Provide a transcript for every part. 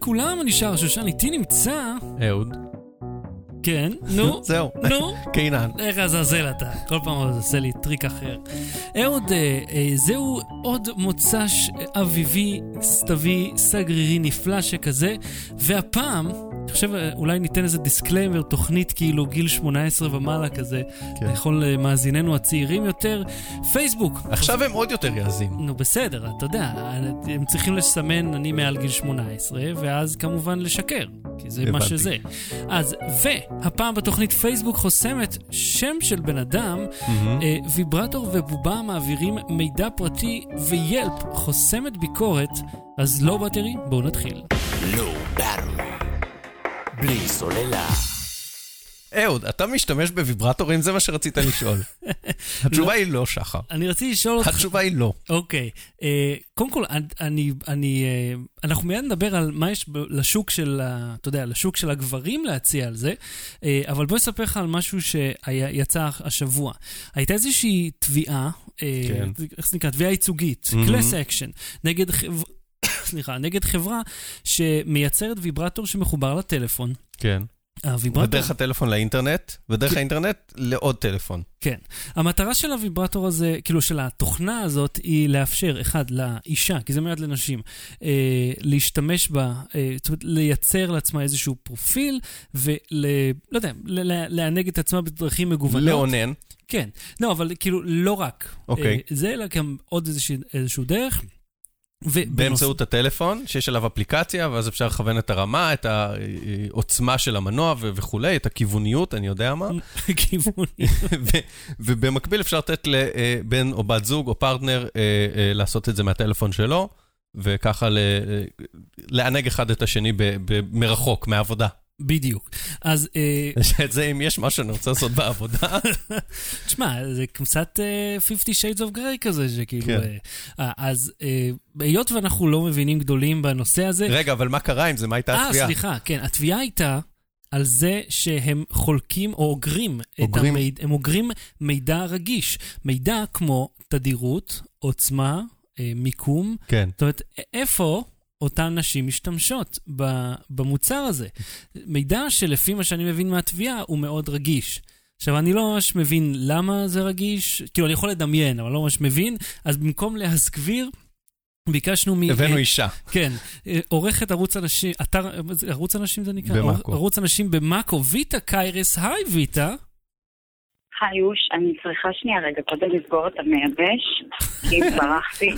לכולם, אני שר שושן, איתי נמצא... אהוד. כן, נו, זהו. נו. קינן. איך לעזאזל אתה, כל פעם עושה לי טריק אחר. אהוד, אה, אה, זהו עוד מוצ"ש אביבי, סתווי, סגרירי נפלא שכזה, והפעם, אני חושב אה, אולי ניתן איזה דיסקליימר, תוכנית כאילו גיל 18 ומעלה כזה, כן. לכל אה, מאזיננו הצעירים יותר. פייסבוק. עכשיו הם עוד יותר יאזין. נו בסדר, אתה יודע, הם צריכים לסמן אני מעל גיל 18, ואז כמובן לשקר, כי זה מה הבנתי. שזה. אז, והפעם בתוכנית פייסבוק חוסמת שם של בן אדם, אה, ויברטור ובובה מעבירים מידע פרטי, ויילפ חוסמת ביקורת, אז לא בטרי, בואו נתחיל. לא ברור. בלי סוללה. אהוד, אתה משתמש בוויברטורים? זה מה שרצית לשאול. התשובה היא לא, שחר. אני רציתי לשאול אותך... התשובה היא לא. אוקיי, אה, קודם כל, אני, אני, אה, אנחנו מיד נדבר על מה יש לשוק של, ה- אתה יודע, לשוק של הגברים להציע על זה, אה, אבל בוא אספר לך על משהו שיצא השבוע. הייתה איזושהי תביעה, כן. איך זה נקרא? תביעה ייצוגית. class action, נגד סליחה, נגד חברה שמייצרת ויברטור שמחובר לטלפון. כן. הוויברטור... ודרך הטלפון לאינטרנט, ודרך האינטרנט לעוד טלפון. כן. המטרה של הוויברטור הזה, כאילו של התוכנה הזאת, היא לאפשר, אחד, לאישה, כי זה מיועד לנשים, אה, להשתמש בה, אה, זאת אומרת, לייצר לעצמה איזשהו פרופיל, ול... לא יודע, לענג את עצמה בדרכים מגוונות. לאונן. כן. לא, אבל כאילו, לא רק. אוקיי. אה, זה, אלא גם עוד איזושהי, איזשהו דרך. ובנוס- באמצעות הטלפון, שיש עליו אפליקציה, ואז אפשר לכוון את הרמה, את העוצמה של המנוע ו- וכולי, את הכיווניות, אני יודע מה. כיוונים. ו- ובמקביל אפשר לתת לבן או בת זוג או פרטנר אה, אה, לעשות את זה מהטלפון שלו, וככה ל- אה, לענג אחד את השני ב- ב- מרחוק, מהעבודה. בדיוק. אז... אה, את זה, אם יש משהו שאני רוצה לעשות בעבודה, תשמע, זה קצת אה, 50 Shades of Grey כזה, שכאילו... כן. אה, אה, אז אה, היות ואנחנו לא מבינים גדולים בנושא הזה... רגע, אבל מה קרה עם זה? מה הייתה אה, התביעה? סליחה, כן. התביעה הייתה על זה שהם חולקים או אוגרים את? המידע, הם אוגרים מידע רגיש. מידע כמו תדירות, עוצמה, אה, מיקום. כן. זאת אומרת, איפה אותן נשים משתמשות במוצר הזה? מידע שלפי מה שאני מבין מהתביעה הוא מאוד רגיש. עכשיו, אני לא ממש מבין למה זה רגיש, כאילו, אני יכול לדמיין, אבל לא ממש מבין, אז במקום להסגביר, ביקשנו מ... הבאנו אישה. כן, עורכת ערוץ אנשים, אתר, ערוץ אנשים זה נקרא? במאקו. ערוץ אנשים במאקו, ויטה קיירס, היי ויטה. היי אוש, אני צריכה שנייה רגע קודם לסגור את המייבש, כי ברחתי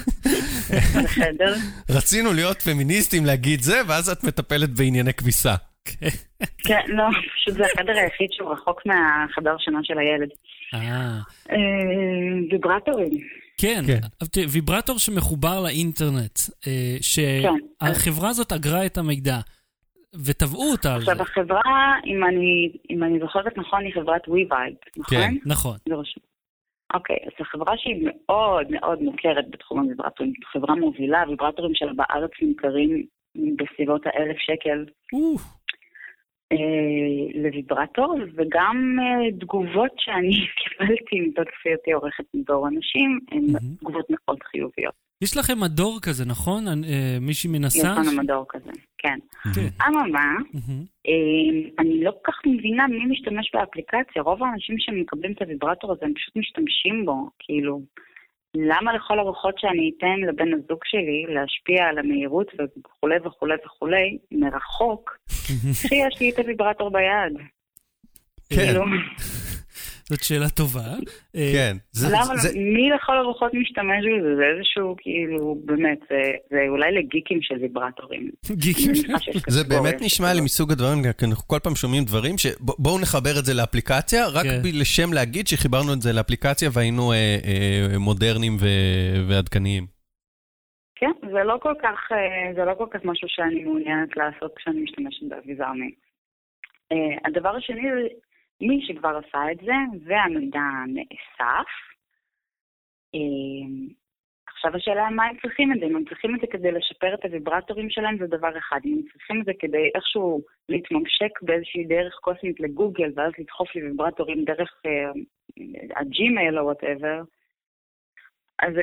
לחדר. רצינו להיות פמיניסטים, להגיד זה, ואז את מטפלת בענייני כביסה. כן, לא, פשוט זה החדר היחיד שהוא רחוק מהחדר שינה של הילד. אה, אה, ויברטורים. כן, כן. ויברטור שמחובר לאינטרנט, אה, כן. שהחברה הזאת אגרה את המידע, ותבעו אותה על זה. עכשיו החברה, אם אני, אם אני זוכרת נכון, היא חברת WeVibe, נכון? כן. נכון. זה רשום. אוקיי, אז זו חברה שהיא מאוד מאוד מוכרת בתחום הוויברטורים. חברה מובילה, הוויברטורים שלה בארץ נמכרים בסביבות האלף שקל אה, לוויברטור, וגם אה, תגובות שאני קיבלתי מתוקף היותי עורכת מדור אנשים, הן. תגובות מאוד חיוביות. יש לכם מדור כזה, נכון? אה, מישהי יש מנסה? לנו מדור כזה, כן. כן. אממה. אה, אני לא כל כך מבינה מי משתמש באפליקציה. רוב האנשים שמקבלים את הוויברטור הזה, הם פשוט משתמשים בו. כאילו, למה לכל הרוחות שאני אתן לבן הזוג שלי להשפיע על המהירות וכולי וכולי וכולי, מרחוק, כשיש לי את הוויברטור ביד? כן. זאת שאלה טובה. אה, כן. זה- למה, זה- מי לכל הרוחות משתמש בזה? זה איזשהו, כאילו, באמת, זה, זה אולי לגיקים של ויברטורים. גיקים. זה באמת נשמע לי. מסוג הדברים, כי אנחנו כל פעם שומעים דברים שבואו נחבר את זה לאפליקציה, רק כן. לשם להגיד שחיברנו את זה לאפליקציה והיינו אה, אה, מודרניים ו- ועדכניים. כן, זה לא כל כך, זה לא כל כך משהו שאני מעוניינת לעשות כשאני משתמשת באביזר מין. אה, הדבר השני זה מי שכבר עשה את זה, והמידע נאסף. אה, עכשיו השאלה מה הם צריכים את זה, אם הם צריכים את זה כדי לשפר את הוויברטורים שלהם זה דבר אחד, אם הם צריכים את זה כדי איכשהו להתממשק באיזושהי דרך קוסמית לגוגל ואז לדחוף לי ויברטורים דרך אה, ה Gmail או whatever, אז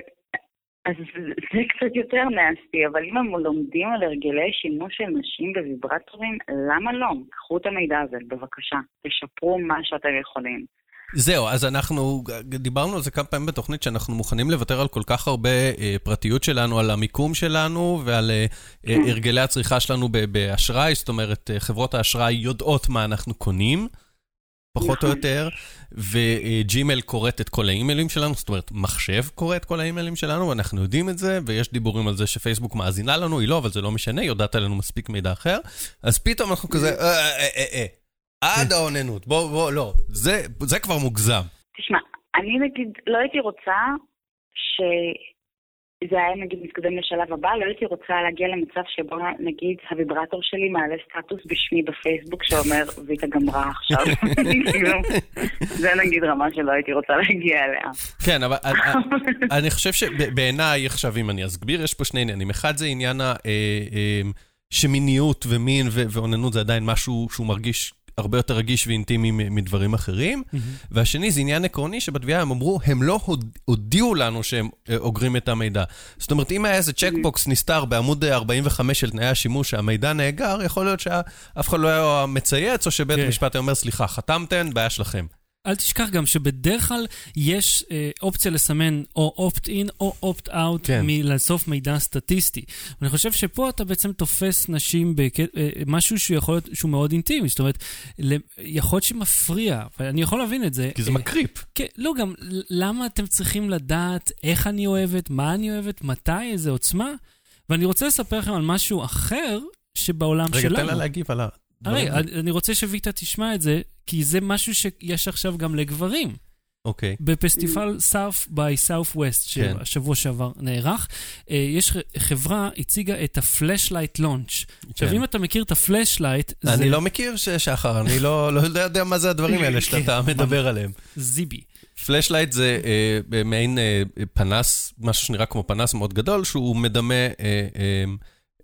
אז זה- קצת יותר nasty, אבל אם הם לומדים על הרגלי שימוש של נשים בוויברטורים, למה לא? קחו את המידע הזה, בבקשה. תשפרו מה שאתם יכולים. זהו, אז אנחנו דיברנו על זה כמה פעמים בתוכנית, שאנחנו מוכנים לוותר על כל כך הרבה אה, פרטיות שלנו, על המיקום שלנו ועל אה, אה, הרגלי הצריכה שלנו באשראי, זאת אומרת, אה, חברות האשראי יודעות מה אנחנו קונים, פחות או נכון. יותר, וג'ימל קוראת את כל האימיילים שלנו, זאת אומרת, מחשב קורא את כל האימיילים שלנו, ואנחנו יודעים את זה, ויש דיבורים על זה שפייסבוק מאזינה לנו, היא לא, אבל זה לא משנה, היא יודעת עלינו מספיק מידע אחר, אז פתאום אנחנו כזה, אה, אה, אה, אה, עד האוננות, בוא, בוא, לא, זה, כבר מוגזם. תשמע, אני נגיד לא הייתי רוצה שזה היה נגיד מתקדם לשלב הבא, לא הייתי רוצה להגיע למצב שבו נגיד הוויברטור שלי מעלה סטטוס בשמי בפייסבוק שאומר ויטה גמרה עכשיו. כאילו, זה נגיד רמה שלא הייתי רוצה להגיע אליה. כן, אבל אני- חושב שבעיניי, עכשיו אם אני אסביר, יש פה שני עניינים. אחד זה עניין השמיניות ומין ו- ואוננות, זה עדיין משהו שהוא מרגיש הרבה יותר רגיש ואינטימי מדברים אחרים. והשני זה עניין עקרוני שבתביעה הם אמרו, הם לא הוד- הודיעו לנו שהם אה, אוגרים את המידע. זאת אומרת, אם היה איזה צ'קבוקס נסתר בעמוד אה, 45 של תנאי השימוש שהמידע נאגר, יכול להיות שאף אחד לא היה מצייץ, או שבית כן. המשפט היה אומר, סליחה, חתמתם, בעיה שלכם. אל תשכח גם שבדרך כלל יש אה, אופציה לסמן או opt-in או opt-out כן. מלאסוף מידע סטטיסטי. אני חושב שפה אתה בעצם תופס נשים במשהו שיכול להיות, שהוא מאוד אינטימי. זאת אומרת, ל- יכול להיות שמפריע, ואני יכול להבין את זה. כי זה אה, מקריפ. כן, לא, גם למה אתם צריכים לדעת איך אני אוהבת, מה אני אוהבת, מתי, איזה עוצמה? ואני רוצה לספר לכם על משהו אחר שבעולם רגע, שלנו. תן לה להגיב על. הרי, אני אני רוצה שוויטה תשמע את זה, כי זה משהו שיש עכשיו גם לגברים. אוקיי. בפסטיבל South by Southwest, כן. שהשבוע שעבר נערך, אה, יש חברה הציגה את ה Fleshlight Launch. עכשיו, כן. אם אתה מכיר את ה Fleshlight, זה אני לא מכיר שחר, אני לא לא יודע- מה זה הדברים האלה שאתה כן, מדבר עליהם. זיבי. Fleshlight זה אה, מעין אה, פנס, משהו שנראה כמו פנס מאוד גדול, שהוא מדמה אה, אה,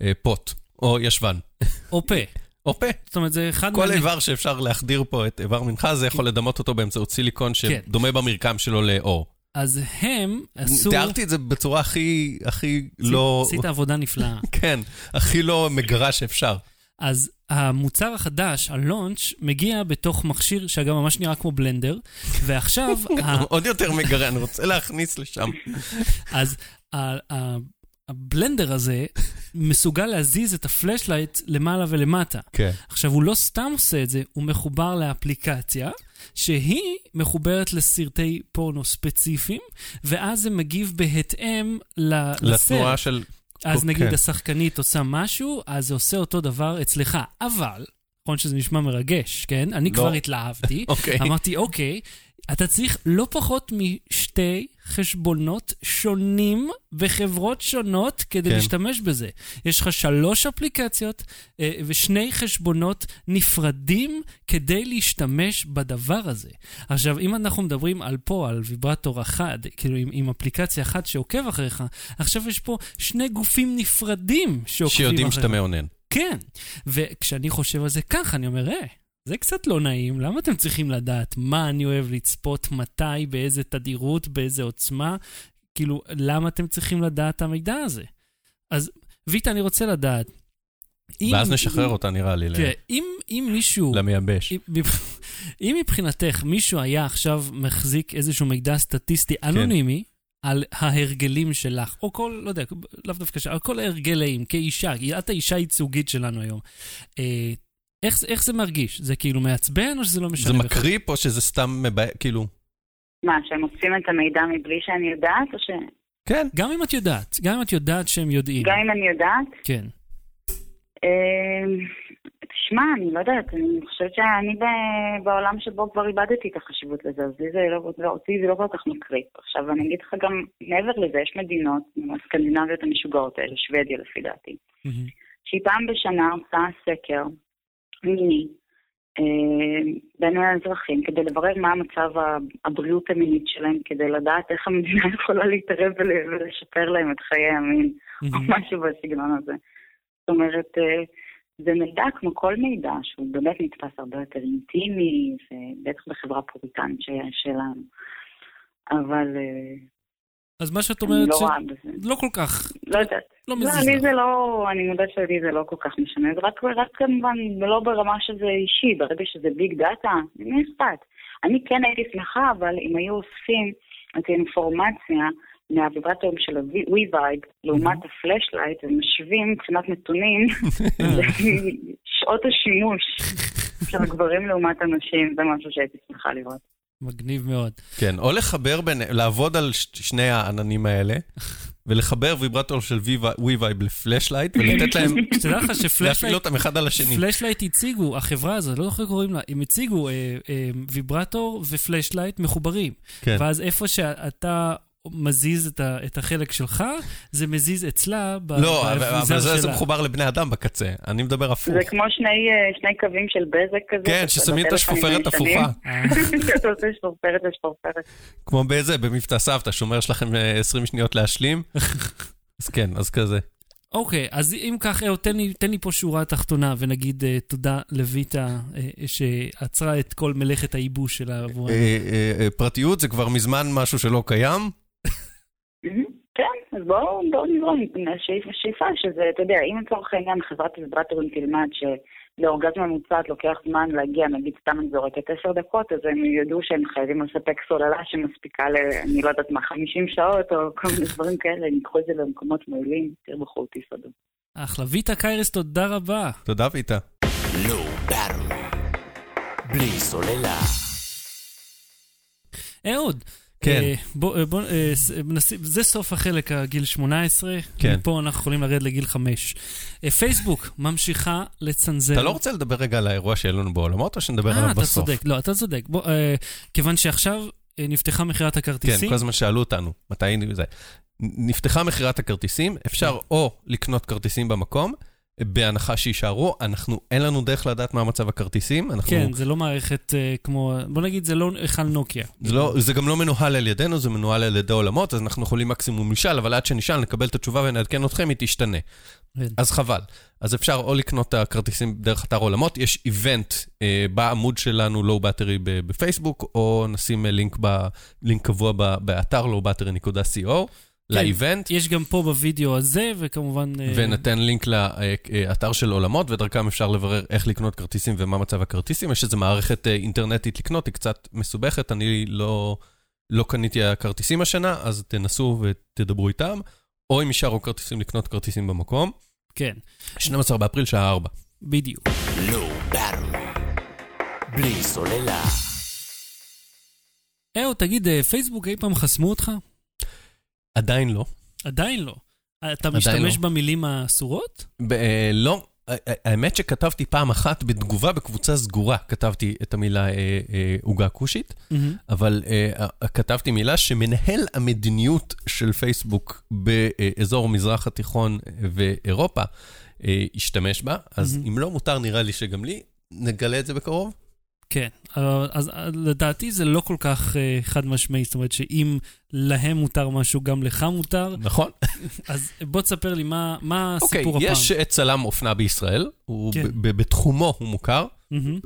אה, פוט, או ישבן, או פה. או פה. זאת אומרת, זה אחד כל איבר שאפשר להחדיר פה את איבר מנחה, זה יכול לדמות אותו באמצעות סיליקון שדומה במרקם שלו לאור. אז הם עשו... תיארתי את זה בצורה הכי, הכי לא... עשית עבודה נפלאה. כן, הכי לא מגרה שאפשר. אז המוצר החדש, הלונץ', מגיע בתוך מכשיר שאגב ממש נראה כמו בלנדר, ועכשיו, ה- עוד יותר מגרה, אני רוצה להכניס לשם. אז הבלנדר הזה מסוגל להזיז את ה Fleshlight למעלה ולמטה. כן. עכשיו, הוא לא סתם עושה את זה, הוא מחובר לאפליקציה, שהיא מחוברת לסרטי פורנו ספציפיים, ואז זה מגיב בהתאם לתנועה. של... אז נגיד כן. השחקנית עושה משהו, אז זה עושה אותו דבר אצלך. אבל, נכון שזה נשמע מרגש, כן? אני לא. כבר התלהבתי. אוקיי. אמרתי, אוקיי, אתה צריך לא פחות משתי חשבונות שונים בחברות שונות כדי כן. להשתמש בזה. יש לך שלוש אפליקציות אה, ושני חשבונות נפרדים כדי להשתמש בדבר הזה. עכשיו, אם אנחנו מדברים על פה, על ויברטור אחד, כאילו עם, עם אפליקציה אחת שעוקב אחריך, עכשיו יש פה שני גופים נפרדים שעוקבים שיודעים אחריך. שאתה מאונן. כן, וכשאני חושב על זה ככה, אני אומר, אה, זה קצת לא נעים, למה אתם צריכים לדעת מה אני אוהב לצפות, מתי, באיזה תדירות, באיזה עוצמה? כאילו, למה אתם צריכים לדעת את המידע הזה? אז, ויטה, אני רוצה לדעת. אם- ואז נשחרר אותה, נראה לי, ל- תראה, אם, אם מישהו... למייבש. אם- אם מבחינתך מישהו היה עכשיו מחזיק איזשהו מידע סטטיסטי אנונימי על ההרגלים שלך, או כל, לא יודע, לאו דווקא על כל ההרגלים כאישה, את האישה הייצוגית שלנו היום. אה, איך, איך זה מרגיש? זה כאילו מעצבן או שזה לא משנה? זה בכלל? מקריפ או שזה סתם מבאס, כאילו... מה, שהם עושים את המידע מבלי שאני יודעת, או ש... כן. גם אם את יודעת, גם אם את יודעת שהם יודעים. גם אם אני יודעת? כן. אמ, תשמע, אני לא יודעת, אני חושבת שאני ב- בעולם שבו כבר איבדתי את החשיבות לזה, אז לי זה לא, לא, אותי זה לא כל כך מקריפ. עכשיו, אני אגיד לך גם, מעבר לזה, יש מדינות, הסקנדינביות המשוגעות האלה, שוודיה לפי דעתי. שהיא פעם בשנה עושה סקר מיני אה, בין האזרחים כדי לברר מה המצב הבריאות המינית שלהם, כדי לדעת איך המדינה יכולה להתערב ול- ולשפר להם את חיי המין, או. משהו בסגנון הזה. זאת אומרת, אה, זה מידע כמו כל מידע, שהוא באמת נתפס הרבה יותר אינטימי, ובטח בחברה פוריטנית שלנו. אבל אה, אז מה שאת אני אומרת, לא רואה בזה. שלא כל כך, לא יודעת. לא לא, מזיז לי לך. זה לא, אני מודה שלי זה לא כל כך משנה, זה רק, רק כמובן לא ברמה שזה אישי, ברגע שזה big data, מי אכפת? אני כן הייתי שמחה, אבל אם היו אוספים את האינפורמציה מהוויברטורים של ה We-Vibe לעומת ה Fleshlight ומשווים מבחינת נתונים שעות השימוש של הגברים לעומת הנשים, זה משהו שהייתי שמחה לראות. מגניב מאוד. כן, או לחבר בין, לעבוד על ש- שני העננים האלה, ולחבר ויברטור של WeVibe ל Fleshlight, ולתת להם, שתדע לך להפעיל ש Fleshlight אותם אחד על השני. Fleshlight הציגו, החברה הזאת, לא זוכר איך קוראים לה, הם הציגו אה, אה, ויברטור ו Fleshlight מחוברים. כן. ואז איפה שאתה מזיז את, ה, את החלק שלך, זה מזיז אצלה ב- לא, אבל באביזר זה זה. מחובר לבני אדם בקצה, אני מדבר הפוך. זה כמו שני, אה, שני קווים של בזק כזה. כן, ששמים את השפופרת. הפוכה. אה, שאתה עושה שפופרת לשפופרת. כמו בזה, במבצע סבתא, שאומר יש לכם אה, 20 שניות להשלים. אז כן, אז כזה. אוקיי, אז אם כך, אהוד, תן לי, תן לי פה שורה תחתונה, ונגיד אה, תודה לויטה, אה, שעצרה את כל מלאכת הייבוש שלה עבור... אה, אה, אה, פרטיות זה כבר מזמן משהו שלא קיים. אז בואו בואו נזרום השאיפה שזה, אתה יודע, אם לצורך העניין חברת ויברטורים תלמד שלאורגזמה ממוצעת לוקח זמן להגיע, נגיד סתם אני זורקת עשר דקות, אז הם ידעו שהם חייבים לספק סוללה שמספיקה ל... אני לא יודעת מה, 50 שעות או כל מיני דברים כאלה, הם ייקחו את זה למקומות מועילים, תרבחו אותי סודו. אחלה. ויטה קיירס, תודה רבה. תודה באטרי. בלי סוללה. אהוד. כן. אה, בוא, אה, בוא, אה, ס- נשים, זה סוף החלק הגיל 18, כן. מפה אנחנו יכולים לרדת לגיל 5. אה, פייסבוק ממשיכה לצנזר. אתה לא רוצה לדבר רגע על האירוע שיהיה לנו בעולמות, או שנדבר אה, עליו אתה בסוף? צודק, לא, אתה צודק. בוא, אה, כיוון שעכשיו אה, נפתחה מכירת כן, הכרטיסים. כל הזמן שאלו אותנו, מתי זה. נפתחה מכירת הכרטיסים, אפשר או לקנות כרטיסים במקום, בהנחה שיישארו, אנחנו, אין לנו דרך לדעת מה מצב הכרטיסים, אנחנו... כן, זה לא מערכת אה, כמו, בוא נגיד, זה לא היכל נוקיה. זה, לא, זה גם לא מנוהל על ידינו, זה מנוהל על ידי עולמות, אז אנחנו יכולים מקסימום לשאול, אבל עד שנשאל, נקבל את התשובה ונעדכן אתכם, היא תשתנה. כן. אז חבל. אז אפשר או לקנות את הכרטיסים דרך אתר עולמות, יש איבנט אה, בעמוד שלנו, לואו באטרי בפייסבוק, או נשים אה, לינק, ב, לינק קבוע ב, באתר lowbattery.co לאיבנט, יש גם פה בווידאו הזה, וכמובן... אה, ונתן לינק לאתר של עולמות, ודרכם אפשר לברר איך לקנות כרטיסים ומה מצב הכרטיסים. יש איזו מערכת אה, אינטרנטית לקנות, היא קצת מסובכת, אני לא, לא קניתי הכרטיסים השנה, אז תנסו ותדברו איתם, או אם יישארו כרטיסים, לקנות כרטיסים במקום. כן, 12 באפריל, שעה 4. בדיוק. באטרי. בלי סוללה. אהוד, תגיד, אה, פייסבוק אי פעם חסמו אותך? עדיין לא. עדיין לא. אתה משתמש לא. במילים האסורות? אה, לא. האמת שכתבתי פעם אחת בתגובה בקבוצה סגורה, כתבתי את המילה אה, אה, עוגה כושית, מהמם. אבל אה, אה, כתבתי מילה שמנהל המדיניות של פייסבוק באזור המזרח התיכון ואירופה אה, השתמש בה, אז מהמם. אם לא מותר, נראה לי שגם לי, נגלה את זה בקרוב. כן, אז לדעתי זה לא כל כך אה, חד משמעי, זאת אומרת שאם להם מותר משהו, גם לך מותר. נכון. אז בוא תספר לי מה מה אוקיי, הסיפור הפעם. יש אה, צלם אופנה בישראל, הוא כן. בתחומו הוא מוכר.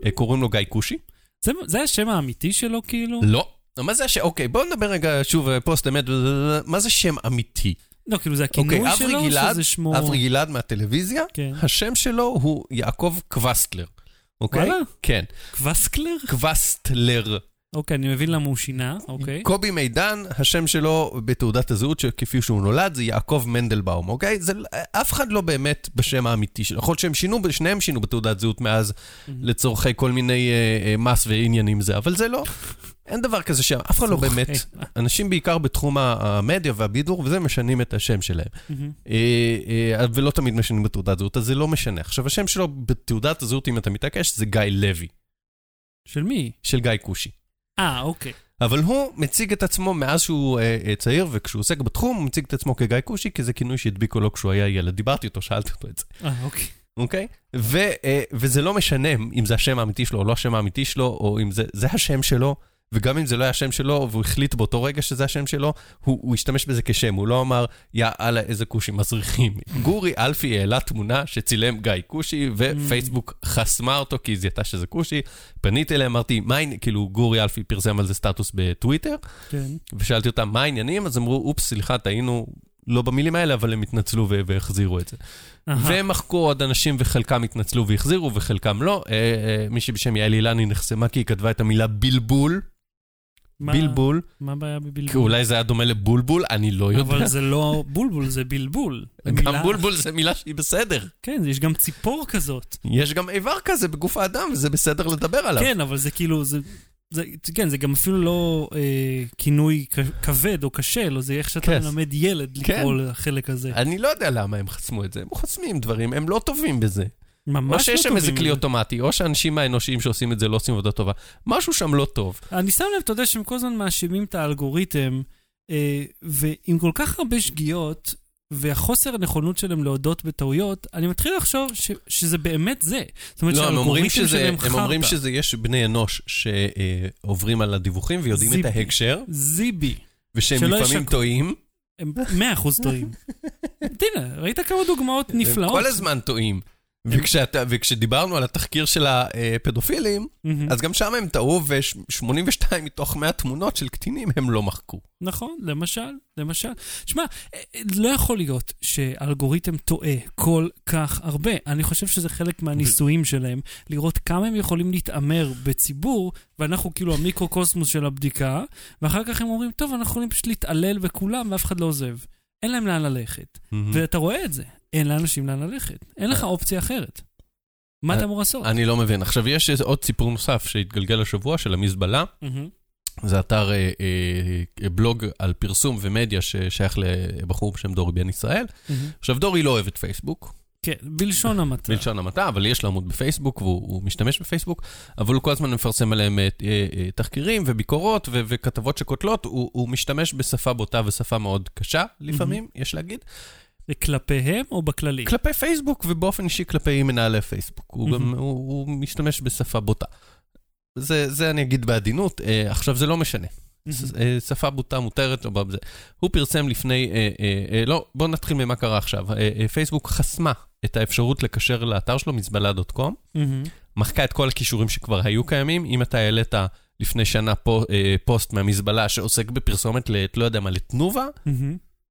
אה, קוראים לו גיא כושי. זה- זה השם האמיתי שלו, כאילו? לא. מה זה השם? אוקיי, בואו נדבר רגע שוב אה, פוסט אמת, מה זה שם אמיתי? לא, כאילו זה הכינוי אוקיי, שלו, גלעד, שזה שמו... אברי גלעד מהטלוויזיה, כן. השם שלו הוא יעקב קווסטלר. אוקיי? וואלה? כן, קווסקלר? קווסטלר. אוקיי, אני מבין למה הוא שינה, אוקיי. קובי מידן, השם שלו בתעודת הזהות, כפי שהוא נולד, זה יעקב מנדלבאום, אוקיי? זה, אף אחד לא באמת בשם האמיתי שלו. יכול להיות שהם שינו, שניהם שינו בתעודת זהות מאז, לצורכי כל מיני אה, אה, מס ועניינים זה, אבל זה לא. אין דבר כזה שם, אף אחד לא באמת. אנשים בעיקר בתחום המדיה והבידור, וזה משנים את השם שלהם. מהמם. אה, אה, ולא תמיד משנים בתעודת זהות, אז זה לא משנה. עכשיו, השם שלו בתעודת הזהות, אם אתה מתעקש, זה גיא לוי, של מי? של גיא כושי. אה, אוקיי. אבל הוא מציג את עצמו מאז שהוא אה, אה, צעיר, וכשהוא עוסק בתחום, הוא מציג את עצמו כגיא כושי, כי זה כינוי שהדביקו לו כשהוא היה ילד. דיברתי איתו, שאלתי אותו את זה, אה, אוקיי. אוקיי? ו, אה, וזה לא משנה אם זה השם האמיתי שלו או לא השם האמיתי שלו, או אם זה, זה השם שלו, וגם אם זה לא היה השם שלו, והוא החליט באותו רגע שזה השם שלו, הוא, הוא השתמש בזה כשם, הוא לא אמר, יא אללה, איזה כושי מסריחים. גורי אלפי העלה תמונה שצילם גיא כושי, ופייסבוק חסמה אותו כי היא זיהתה שזה כושי. פניתי אליהם, אמרתי, מה העניין, כאילו, גורי אלפי פרסם על זה סטטוס בטוויטר, כן. ושאלתי אותם, מה העניינים? אז אמרו, אופס, סליחה, טעינו, לא במילים האלה, אבל הם התנצלו והחזירו את זה. אהה. והם מחקו עוד אנשים, וחלקם התנצלו והחזירו, וחלקם לא. אה, אה, מישהי בשם יעל אילני נחסמה כי היא כתבה את המילה בלבול. מה- בלבול. מה הבעיה בבלבול? כי אולי זה היה דומה לבולבול, אני לא יודע. אבל זה לא בולבול, זה בלבול. גם מילה- בולבול זה מילה שהיא בסדר. כן, יש גם ציפור כזאת. יש גם איבר כזה בגוף האדם, וזה בסדר לדבר עליו. כן, אבל זה כאילו, זה... זה, כן, זה גם אפילו לא אה, כינוי כבד או קשה, לא, זה איך שאתה כן. מלמד ילד כן. לקרוא לחלק הזה. אני לא יודע למה הם חסמו את זה, הם חוסמים דברים, הם לא טובים בזה. ממש לא או שיש שם איזה כלי. אוטומטי, או שהאנשים האנושיים שעושים את זה לא עושים עבודה טובה. משהו שם לא טוב. אני שם לב, אתה יודע שהם כל הזמן מאשימים את האלגוריתם, אה, ועם כל כך הרבה שגיאות, והחוסר הנכונות שלהם להודות בטעויות, אני מתחיל לחשוב ש, שזה באמת זה. זאת אומרת לא, הם שהאלגוריתם שזה, שלהם הם אומרים חרטא. שזה יש בני אנוש שעוברים על הדיווחים ויודעים את זיבי. ההקשר, זיבי. ושהם לפעמים ישקרו. טועים. הם מאה אחוז טועים. תראה, ראית כמה דוגמאות הם נפלאות? כל הזמן טועים. וכשאתה, וכשדיברנו על התחקיר של הפדופילים, מהמם. אז גם שם הם טעו, ו-82 מתוך 100 תמונות של קטינים הם לא מחקו. נכון, למשל, למשל. שמע, אה, אה, לא יכול להיות שהאלגוריתם טועה כל כך הרבה. אני חושב שזה חלק מהניסויים שלהם, לראות כמה הם יכולים להתעמר בציבור, ואנחנו כאילו המיקרוקוסמוס של הבדיקה, ואחר כך הם אומרים, טוב, אנחנו יכולים פשוט להתעלל בכולם ואף אחד לא עוזב. אין להם לאן ללכת. ואתה רואה את זה, אין לאנשים לאן ללכת. אין לך אופציה אחרת. מה אתה אמור לעשות? אני לא מבין. עכשיו, יש עוד סיפור נוסף שהתגלגל השבוע של המזבלה. זה אתר, אה, אה, בלוג על פרסום ומדיה ששייך לבחור בשם דורי בן ישראל. עכשיו, דורי לא אוהב את פייסבוק, כן, בלשון המעטה. בלשון המעטה, אבל יש לו עמוד בפייסבוק, והוא הוא משתמש בפייסבוק, אבל הוא כל הזמן מפרסם עליהם אה, אה, אה, תחקירים וביקורות ו- וכתבות שקוטלות. הוא, הוא משתמש בשפה בוטה ושפה מאוד קשה, לפעמים, יש להגיד. זה כלפיהם או בכללי? כלפי פייסבוק, ובאופן אישי כלפי מנהלי פייסבוק. הוא גם. הוא, הוא משתמש בשפה בוטה. זה, זה אני אגיד בעדינות, אה, עכשיו זה לא משנה. אה, שפה בוטה מותרת או בזה. הוא פרסם לפני, אה, אה, אה, לא, בואו נתחיל ממה קרה עכשיו. אה, אה, פייסבוק חסמה את האפשרות לקשר לאתר שלו, מזבלה.com, מהמם. מחקה את כל הכישורים שכבר היו קיימים. אם אתה העלית לפני שנה פו, אה, פוסט מהמזבלה שעוסק בפרסומת, לת- לא יודע מה, לתנובה.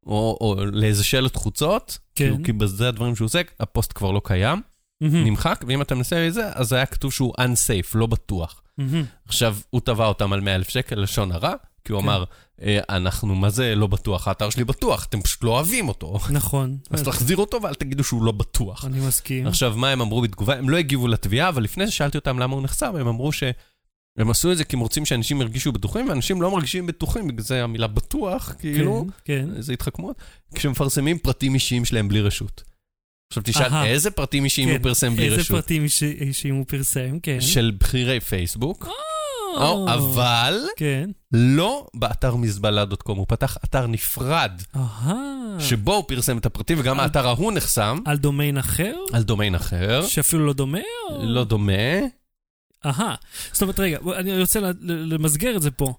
או, או לאיזה שלט חוצות, כן. כאילו, כי בזה הדברים שהוא עוסק, הפוסט כבר לא קיים. מהמם. נמחק, ואם אתה מנסה את זה, אז היה כתוב שהוא unsafe, לא בטוח. מהמם. עכשיו, הוא תבע אותם על 100 אלף שקל, לשון הרע, כי הוא כן. אמר, "אה, אנחנו, מה זה לא בטוח? האתר שלי בטוח, אתם פשוט לא אוהבים אותו. נכון. אז תחזיר אותו ואל תגידו שהוא לא בטוח. אני מסכים. עכשיו, מה הם אמרו בתגובה? הם לא הגיבו לתביעה, אבל לפני זה שאלתי אותם למה הוא נחסם, הם אמרו שהם עשו את זה כי הם רוצים שאנשים ירגישו בטוחים, ואנשים לא מרגישים בטוחים, בגלל זה המילה בטוח, כאילו, כן, כן. זה התחכמות, כשמפרסמים פרטים אישיים שלהם בלי רשות. עכשיו תשאל, אהה. איזה פרטים אישיים כן, הוא פרסם בלי איזה רשות? פרטים איש- אישיים הוא פרסם, כן. של בכירי פייסבוק, או, אבל כן. לא באתר מזבלה.קום, הוא פתח אתר נפרד, אהה. שבו הוא פרסם את הפרטים, וגם על- האתר ההוא נחסם, על דומיין אחר? על דומיין אחר, שאפילו לא דומה? או- לא דומה. אהה. זאת אומרת, רגע, אני רוצה למסגר את זה פה.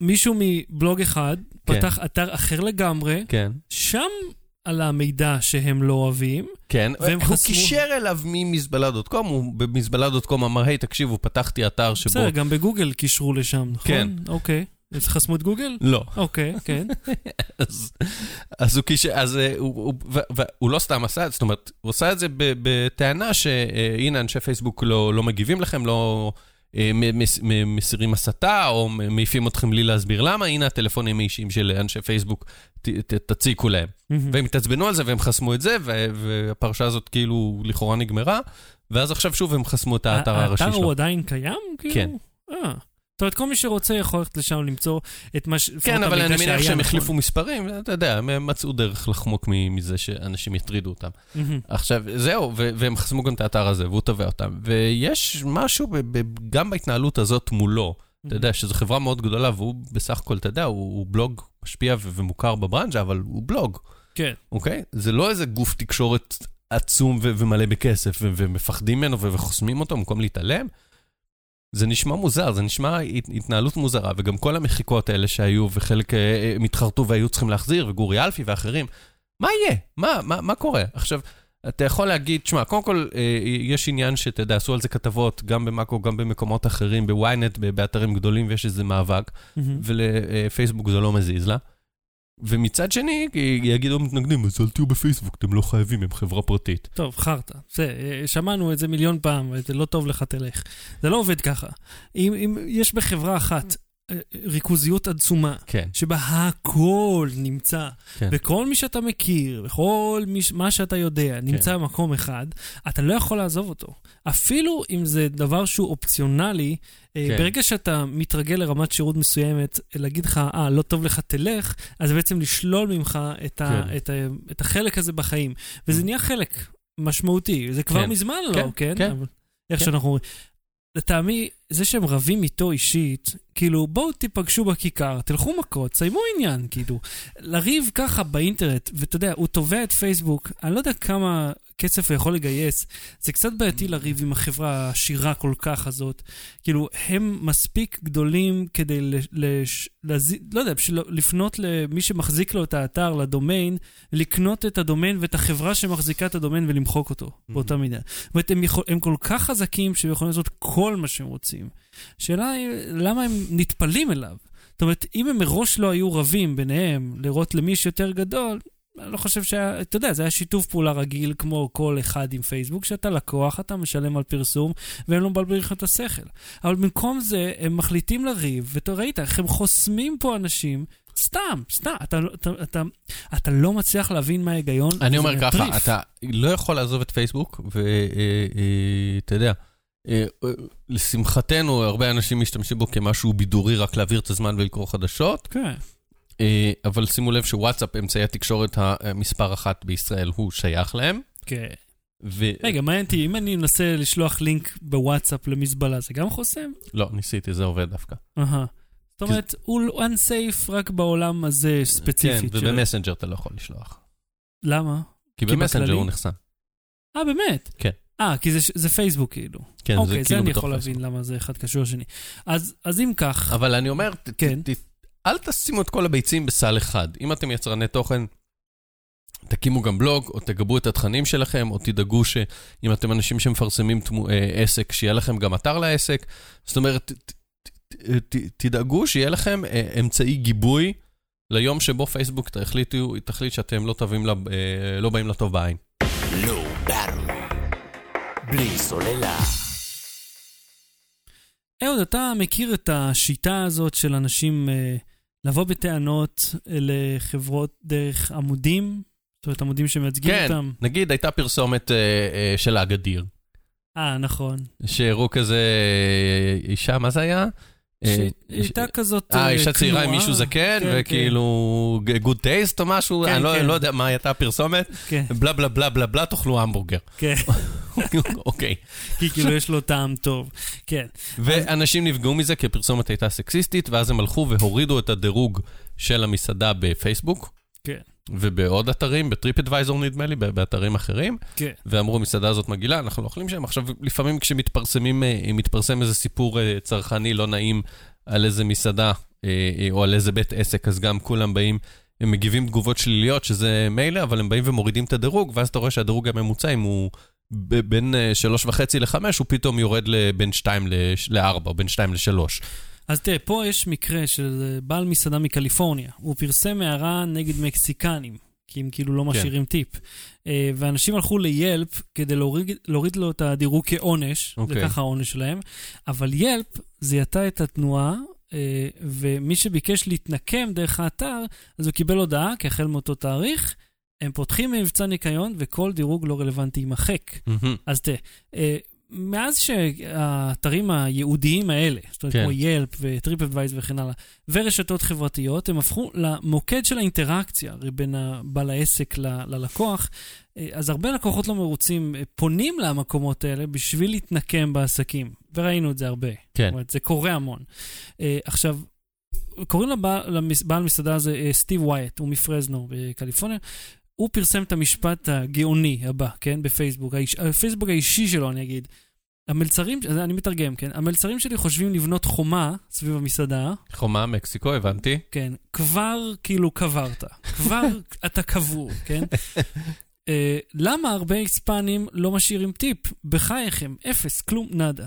מישהו מבלוג אחד כן. פתח אתר אחר לגמרי, כן. שם על המידע שהם לא אוהבים, כן, והם הוא חסמו- קישר אליו ממזבלה.קום, הוא במזבלה.קום אמר, היי, תקשיבו, פתחתי אתר שבו... בסדר, גם בגוגל קישרו לשם, נכון? כן. אוקיי. אז חסמו את גוגל? לא. אוקיי, כן. אז, אז הוא קישר, אז אה, הוא, הוא, לא סתם עשה את זה, זאת אומרת, הוא עשה את זה בטענה שהנה, אנשי פייסבוק לא, לא מגיבים לכם, לא אה, מסירים הסתה, או מעיפים אתכם בלי להסביר למה, הנה הטלפונים האישיים של אנשי פייסבוק, ת, ת, תציקו להם. והם התעצבנו על זה והם חסמו את זה, והפרשה הזאת כאילו לכאורה נגמרה, ואז עכשיו שוב הם חסמו את האתר הראשי האתר שלו. הוא עדיין קיים? כאילו? כן. אה. זאת אומרת, כל מי שרוצה יכול ללכת לשם למצוא את מה ש... כן, אבל אני מניח שהם נכון. החליפו מספרים, אתה יודע, הם מצאו דרך לחמוק מזה שאנשים יטרידו אותם. עכשיו, זהו, והם חסמו גם את האתר הזה, והוא תובע אותם. ויש משהו גם בהתנהלות הזאת מולו, אתה יודע, שזו חברה מאוד גדולה, והוא בסך הכל, אתה יודע, הוא, בלוג משפיע ומוכר בברנז'ה, אבל הוא בלוג, כן. אוקיי? זה לא איזה גוף תקשורת עצום ומלא בכסף, ומפחדים ממנו וחוסמים אותו במקום להתעלם. זה נשמע מוזר, זה נשמע הת- התנהלות מוזרה, וגם כל המחיקות האלה שהיו, וחלק אה, אה, הם התחרטו והיו צריכים להחזיר, וגורי אלפי ואחרים, מה יהיה? מה, מה, מה קורה? עכשיו, אתה יכול להגיד, שמע, קודם כל, אה, יש עניין שאתה יודע, עשו על זה כתבות, גם במאקו, גם במקומות אחרים, בוויינט, באתרים גדולים, ויש איזה מאבק, מהמם. ולפייסבוק זה לא מזיז לה. ומצד שני, יגידו המתנגדים, אז אל תהיו בפייסבוק, אתם לא חייבים, הם חברה פרטית. טוב, חרטא. זה, אה, שמענו את זה מיליון פעם, זה לא טוב לך, תלך. זה לא עובד ככה. אם, אם יש בחברה אחת ריכוזיות עצומה, כן, שבה הכל נמצא, כן. וכל מי שאתה מכיר, וכל מי, מה שאתה יודע, נמצא במקום אחד, אתה לא יכול לעזוב אותו. אפילו אם זה דבר שהוא אופציונלי, אה, כן. ברגע שאתה מתרגל לרמת שירות מסוימת, להגיד לך, אה, לא טוב לך, תלך, אז בעצם לשלול ממך את, ה, כן. את, ה, את החלק הזה בחיים. וזה נהיה חלק משמעותי. זה כבר כן. מזמן כן, לא, כן? כן. אבל איך כן. שאנחנו אומרים. לטעמי, זה שהם רבים איתו אישית, כאילו, בואו תיפגשו בכיכר, תלכו מכות, סיימו עניין, כאילו. לריב ככה באינטרנט, ואתה יודע, הוא תובע את פייסבוק, אני לא יודע כמה כסף הוא יכול לגייס. זה קצת בעייתי לריב עם החברה העשירה כל כך הזאת. כאילו, הם מספיק גדולים כדי. לש, לז... לא יודע, בשביל לפנות למי שמחזיק לו את האתר, לדומיין, לקנות את הדומיין ואת החברה שמחזיקה את הדומיין ולמחוק אותו, באותה מידה. זאת אומרת, הם, יכול, הם כל כך חזקים שהם יכולים לעשות כל מה שהם רוצים. השאלה היא, למה הם נטפלים אליו? זאת אומרת, אם הם מראש לא היו רבים ביניהם לראות למי יש יותר גדול, אני לא חושב שהיה, אתה יודע, זה היה שיתוף פעולה רגיל כמו כל אחד עם פייסבוק, שאתה לקוח, אתה משלם על פרסום, והם לא מבלבלים לך את השכל. אבל במקום זה, הם מחליטים לריב, ואתה ראית איך הם חוסמים פה אנשים. סתם, סתם, אתה, אתה, אתה, אתה לא מצליח להבין מה ההיגיון. אני אומר ככה, מטריף. אתה לא יכול לעזוב את פייסבוק, ואתה יודע, אה, אה, לשמחתנו, הרבה אנשים משתמשים בו כמשהו בידורי, רק להעביר את הזמן ולקרוא חדשות, כן. אה, אבל שימו לב שוואטסאפ, אמצעי התקשורת המספר אחת בישראל, הוא שייך להם. כן. ו... רגע, מעניין אותי, אם אני מנסה לשלוח לינק בוואטסאפ למזבלה, זה גם חוסם? לא, ניסיתי, זה עובד דווקא. אהה. זאת אומרת, הוא unsafe רק בעולם הזה כן, ספציפית. של- ובמסנג'ר אתה לא יכול לשלוח. למה? כי במסנג'ר? הוא נחסם. אה, באמת? כן. אה, כי זה, זה פייסבוק כאילו. כן, זה אוקיי, זה כאילו אני בתוך יכול פייסבוק. להבין למה זה אחד קשור לשני. אז, אז אם כך, אבל אני אומר, כן. ת- ת- אל תשימו את כל הביצים בסל אחד. אם אתם יצרני תוכן, תקימו גם בלוג, או תגבו את התכנים שלכם, או תדאגו שאם אתם אנשים שמפרסמים תמו, אה, עסק, שיהיה לכם גם אתר לעסק. זאת אומרת, ת- ת- ת- תדאגו שיהיה לכם אה, אמצעי גיבוי ליום שבו פייסבוק תחליטו, תחליט שאתם לא, לב- אה, לא באים לטוב בעין. בארווי. בלי סוללה. אהוד, אתה מכיר את השיטה הזאת של אנשים אה, לבוא בטענות לחברות דרך עמודים? זאת אומרת, עמודים שמייצגים כן, אותם? נגיד הייתה פרסומת אה, אה, של האגדיר, אה, נכון. שהראו כזה אה, אישה, מה זה היה? אה, שהייתה כזאת אה, אישה צעירה עם. מישהו זקן, כן, וכאילו good taste או משהו, כן, אני לא- כן. לא יודע מה הייתה הפרסומת, כן, בלה בלה בלה בלה בלה, תאכלו המבורגר. כן, אוקיי. כי כאילו יש לו טעם טוב. כן. ואנשים נפגעו מזה כי הפרסומת הייתה סקסיסטית, ואז הם הלכו והורידו את הדירוג של המסעדה בפייסבוק. כן. ובעוד אתרים, בטריפ אדוויזור נדמה לי, באתרים אחרים, כן. ואמרו, המסעדה הזאת מגעילה, אנחנו לא אוכלים שם. עכשיו, לפעמים כשמתפרסמים, אה, מתפרסם איזה סיפור אה, צרכני לא נעים על איזה מסעדה, אה, או על איזה בית עסק, אז גם כולם באים, הם מגיבים תגובות שליליות, שזה מילא, אבל הם באים ומורידים את הדירוג, ואז אתה רואה שהדירוג הממוצע, אם הוא בין אה, שלוש וחצי לחמש, הוא פתאום יורד לבין שתיים לארבע, בין שתיים לשלוש. אז תראה, פה יש מקרה של אה, בעל מסעדה מקליפורניה. הוא פרסם הערה נגד מקסיקנים, כי הם כאילו לא כן. משאירים טיפ. אה, ואנשים הלכו ליילפ כדי להוריד, להוריד לו את הדירוג כעונש, זה אוקיי. ככה העונש שלהם, אבל ילפ זיהתה את התנועה, ומי שביקש להתנקם דרך האתר, אז הוא קיבל הודעה, כי החל מאותו תאריך, הם פותחים מבצע ניקיון וכל דירוג לא רלוונטי יימחק. מהמם. אז תראה, אה, מאז שהאתרים הייעודיים האלה, זאת אומרת, כן. כמו ילפ וטריפ אדווייז וכן הלאה, ורשתות חברתיות, הם הפכו למוקד של האינטראקציה, בין בעל העסק ל- ללקוח. אה, אז הרבה לקוחות לא מרוצים אה, פונים למקומות האלה בשביל להתנקם בעסקים, וראינו את זה הרבה. כן. זאת אומרת, זה קורה המון. אה, עכשיו, קוראים לבעל, למס- בעל מסעדה הזה סטיב ווייט, הוא מפרזנו בקליפורניה. הוא פרסם את המשפט הגאוני הבא, כן? בפייסבוק. האיש, הפייסבוק האישי שלו, אני אגיד. המלצרים, אני מתרגם, כן? המלצרים שלי חושבים לבנות חומה סביב המסעדה, חומה, מקסיקו, הבנתי. כן, כבר כאילו קברת, כבר אתה קבור, כן? אה, למה הרבה היספנים לא משאירים טיפ? בחייכם, אפס, כלום, נאדה.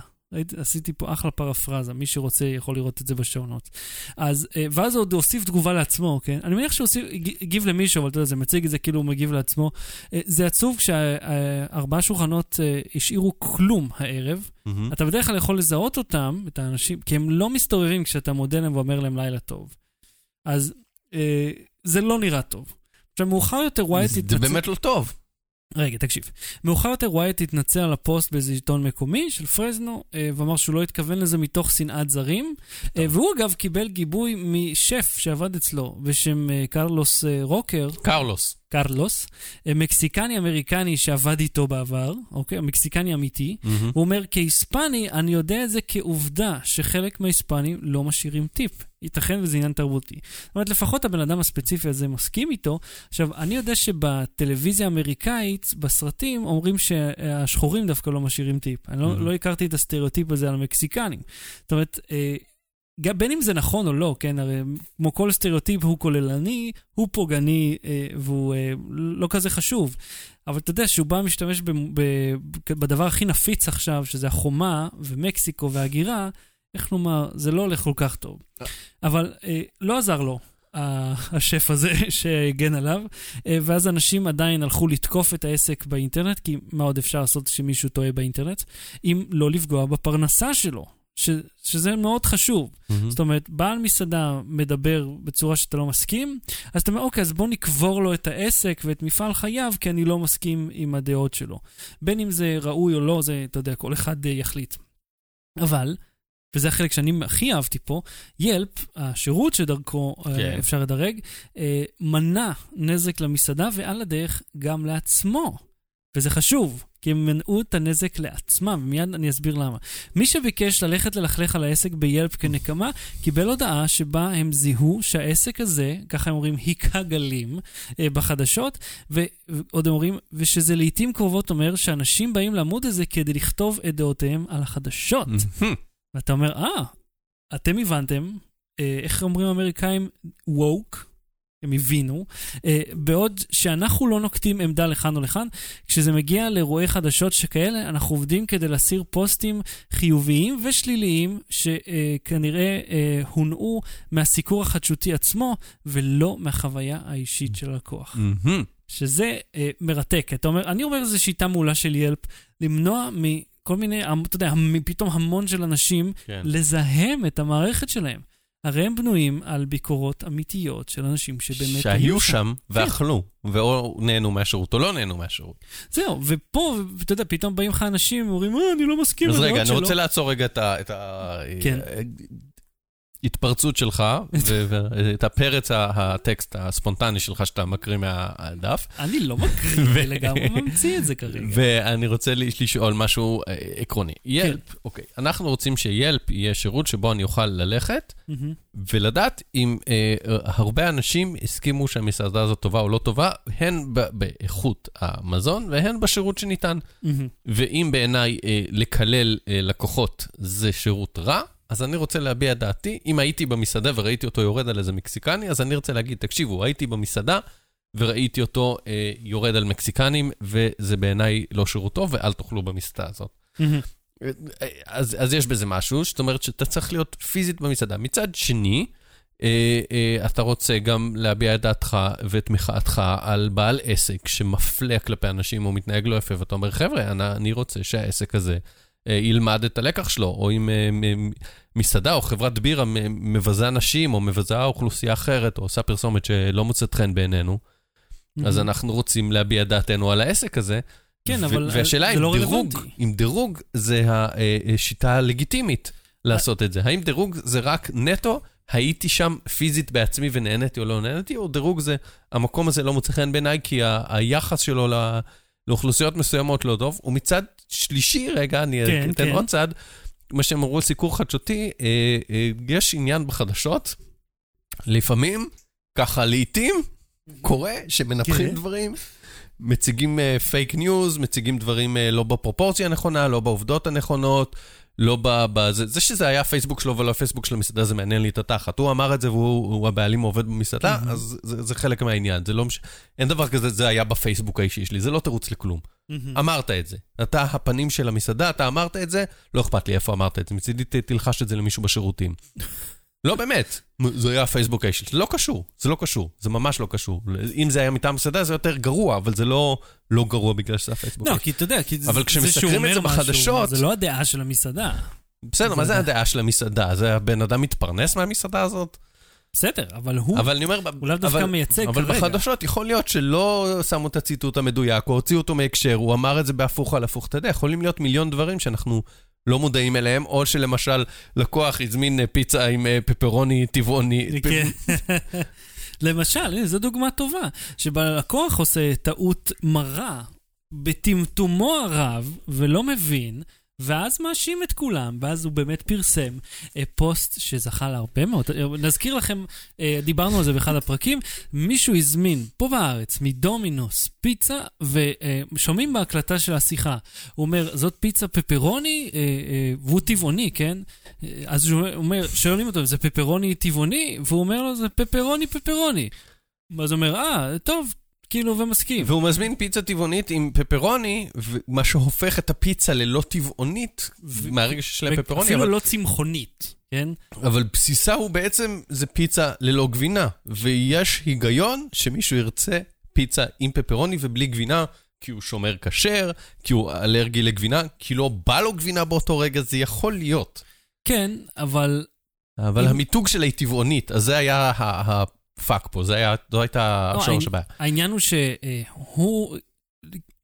עשיתי פה אחלה פרפרזה, מי שרוצה יכול לראות את זה בשעונות. אז, אה, ואז הוא עוד הוסיף תגובה לעצמו, כן? אני מניח שהוא הוסיף- הג- הגיב למישהו, אבל אתה יודע, זה מציג את זה כאילו הוא מגיב לעצמו. אה, זה עצוב כשארבעה שולחנות אה, השאירו כלום הערב. מהמם. אתה בדרך כלל יכול לזהות אותם, את האנשים, כי הם לא מסתובבים כשאתה מודה להם ואומר להם לילה טוב. אז זה לא נראה טוב. עכשיו, מאוחר יותר ווייט זה התנצל... באמת לא טוב. רגע, תקשיב. מאוחר יותר ווייט התנצל על הפוסט באיזה עיתון מקומי של פרזנו, אה, ואמר שהוא לא התכוון לזה מתוך שנאת זרים. אה, והוא אגב קיבל גיבוי משף שעבד אצלו, בשם אה, קרלוס רוקר, קרלוס. קרלוס, אה, מקסיקני-אמריקני שעבד איתו בעבר, אוקיי? מקסיקני אמיתי. מהמם. הוא אומר, כהיספני, אני יודע את זה כעובדה שחלק מההיספנים לא משאירים טיפ. ייתכן וזה עניין תרבותי. זאת אומרת, לפחות הבן אדם הספציפי הזה מסכים איתו. עכשיו, אני יודע שבטלוויזיה האמריקאית, בסרטים, אומרים שהשחורים דווקא לא משאירים טיפ. אני לא, Mhm. לא הכרתי את הסטריאוטיפ הזה על המקסיקנים. זאת אומרת, אה, גם בין אם זה נכון או לא, כן, הרי כמו כל סטריאוטיפ הוא כוללני, הוא פוגעני אה, והוא אה, לא כזה חשוב. אבל אתה יודע שהוא בא משתמש ב, ב, בדבר הכי נפיץ עכשיו, שזה החומה ומקסיקו והגירה, איך נאמר, זה לא הולך כל כך טוב. אבל אה, לא עזר לו. השף הזה שהגן עליו, אה, ואז אנשים עדיין הלכו לתקוף את העסק באינטרנט, כי מה עוד אפשר לעשות כשמישהו טועה באינטרנט, אם לא לפגוע בפרנסה שלו, ש, שזה מאוד חשוב. מהמם. זאת אומרת, בעל מסעדה מדבר בצורה שאתה לא מסכים, אז אתה אומר, אוקיי, אז בוא נקבור לו את העסק ואת מפעל חייו, כי אני לא מסכים עם הדעות שלו. בין אם זה ראוי או לא, זה, אתה יודע, כל אחד אה, יחליט. אבל, וזה החלק שאני הכי אהבתי פה, ילפ, השירות שדרכו אה, כן. אפשר לדרג, אה, מנע נזק למסעדה ועל הדרך גם לעצמו. וזה חשוב, כי הם מנעו את הנזק לעצמם, ומיד אני אסביר למה. מי שביקש ללכת ללכלך על העסק ביילפ כנקמה, קיבל הודעה שבה הם זיהו שהעסק הזה, ככה הם אומרים, היכה גלים אה, בחדשות, ועוד הם אומרים, ושזה לעיתים קרובות אומר שאנשים באים לעמוד הזה כדי לכתוב את דעותיהם על החדשות. ואתה אומר, אה, אתם הבנתם, אה, איך אומרים האמריקאים? woke, הם הבינו, אה, בעוד שאנחנו לא נוקטים עמדה לכאן או לכאן, כשזה מגיע לאירועי חדשות שכאלה, אנחנו עובדים כדי להסיר פוסטים חיוביים ושליליים, שכנראה אה, הונעו מהסיקור החדשותי עצמו, ולא מהחוויה האישית של הלקוח. מהמם. שזה אה, מרתק. אתה אומר, אני אומר, זו שיטה מעולה של ילפ, למנוע מכל מיני, המ- אתה יודע, פתאום המון של אנשים, כן. לזהם את המערכת שלהם. הרי הם בנויים על ביקורות אמיתיות של אנשים שבאמת שהיו שם ואכלו, ואו נהנו מהשירות או לא נהנו מהשירות. זהו, ופה, ואתה יודע, פתאום באים לך אנשים ואומרים, אה, אני לא מסכים אז לדעות רגע, אני שלו." רוצה לעצור רגע את ה- את ה... כן. התפרצות שלך, ואת הפרץ הטקסט הספונטני שלך שאתה מקריא מהדף. אני לא מקריא, אני לגמרי ממציא את זה כרגע. ואני רוצה לשאול משהו אה, עקרוני. ילפ, אוקיי, אנחנו רוצים שילפ יהיה שירות שבו אני אוכל ללכת. ולדעת אם אה, הרבה אנשים הסכימו שהמסעדה הזאת טובה או לא טובה, הן באיכות המזון והן בשירות שניתן. ואם בעיניי אה, לקלל לקוחות זה שירות רע, אז אני רוצה להביע דעתי. אם הייתי במסעדה וראיתי אותו יורד על איזה מקסיקני, אז אני רוצה להגיד, תקשיבו, הייתי במסעדה וראיתי אותו אה, יורד על מקסיקנים, וזה בעיניי לא שירות טוב, ואל תאכלו במסעדה הזאת. מהמם. אז, אז יש בזה משהו, זאת אומרת שאתה צריך להיות פיזית במסעדה. מצד שני, אה, אה, אתה רוצה גם להביע את דעתך ואת מחאתך על בעל עסק שמפלה כלפי אנשים או מתנהג לא יפה, ואתה אומר, חבר'ה, אני, אני רוצה שהעסק הזה אה, ילמד את הלקח שלו, או אם אה, מסעדה או חברת בירה מבזה אנשים, או מבזה אוכלוסייה אחרת, או עושה פרסומת שלא מוצאת חן בעינינו, אז מהמם. אנחנו רוצים להביע דעתנו על העסק הזה. כן, אבל והשאלה זה אם לא דירוג. אם דירוג זה השיטה הלגיטימית לעשות את זה. האם דירוג זה רק נטו, הייתי שם פיזית בעצמי ונהניתי או לא נהניתי, או דירוג זה, המקום הזה לא מוצא חן בעיניי כי היחס שלו ל- לאוכלוסיות מסוימות לא טוב. ומצד שלישי, רגע, אני כן, אתן כן. עוד צד, מה שהם אמרו על סיקור חדשותי, אה, אה, יש עניין בחדשות, לפעמים, ככה לעיתים, קורה שמנפחים כן. דברים. מציגים פייק ניוז, מציגים דברים אה, לא בפרופורציה הנכונה, לא בעובדות הנכונות, לא ב... ב זה, זה שזה היה הפייסבוק שלו ולא הפייסבוק של המסעדה, זה מעניין לי את התחת. הוא אמר את זה והוא הוא הבעלים עובד במסעדה, Mhm. אז זה, זה חלק מהעניין. זה לא מש... אין דבר כזה, זה היה בפייסבוק האישי שלי, זה לא תירוץ לכלום. מהמם. אמרת את זה. אתה הפנים של המסעדה, אתה אמרת את זה, לא אכפת לי איפה אמרת את זה. מצידי תלחש את זה למישהו בשירותים. לא, באמת. זה היה הפייסבוק האישי. זה לא קשור, זה לא קשור. זה ממש לא קשור. אם זה היה מטעם מסעדה, זה יותר גרוע, אבל זה לא לא גרוע בגלל שזה הפייסבוק לא. כי אתה יודע, כי אבל זה כשמסקרים שהוא את זה משהו, בחדשות- זה לא הדעה של המסעדה. בסדר, מה זה זה הדעה של המסעדה? זה הבן אדם מתפרנס מהמסעדה הזאת? בסדר, אבל הוא אבל אני אומר... הוא לאו דווקא אבל- מייצג אבל כרגע. בחדשות יכול להיות שלא שמו את הציטוט המדויק, או הוציאו אותו מהקשר, הוא אמר את זה בהפוך על הפוך. אתה יודע, יכולים להיות מיליון דברים שאנחנו לא מודעים אליהם, או שלמשל לקוח הזמין אה, פיצה עם אה, פפרוני טבעוני. כן. למשל, זו דוגמה טובה, שבה לקוח עושה טעות מרה בטמטומו הרב, ולא מבין, ואז מאשים את כולם, ואז הוא באמת פרסם אה, פוסט שזכה להרבה מאוד. אה, נזכיר לכם, אה, דיברנו על זה באחד הפרקים, מישהו הזמין פה בארץ, מדומינוס, פיצה, ושומעים בהקלטה של השיחה. הוא אומר, זאת פיצה פפרוני, אה, אה, והוא טבעוני, כן? אה, אז הוא אומר, שואלים אותו, זה פפרוני טבעוני? והוא אומר לו, זה פפרוני פפרוני. אז הוא אומר, אה, טוב, כאילו, ומסכים. והוא מזמין פיצה טבעונית עם פפרוני, מה שהופך את הפיצה ללא טבעונית, מהרגע שיש להם פפרוני, אפילו אבל- לא צמחונית, כן? אבל בסיסה הוא בעצם, זה פיצה ללא גבינה. ויש היגיון שמישהו ירצה פיצה עם פפרוני ובלי גבינה, כי הוא שומר כשר, כי הוא אלרגי לגבינה, כי לא בא לו גבינה באותו רגע, זה יכול להיות. כן, אבל אבל אם- המיתוג שלה היא טבעונית, אז זה היה הפאק פה, זה היה, זו הייתה לא, השורש אני- הבעיה. העניין הוא שהוא...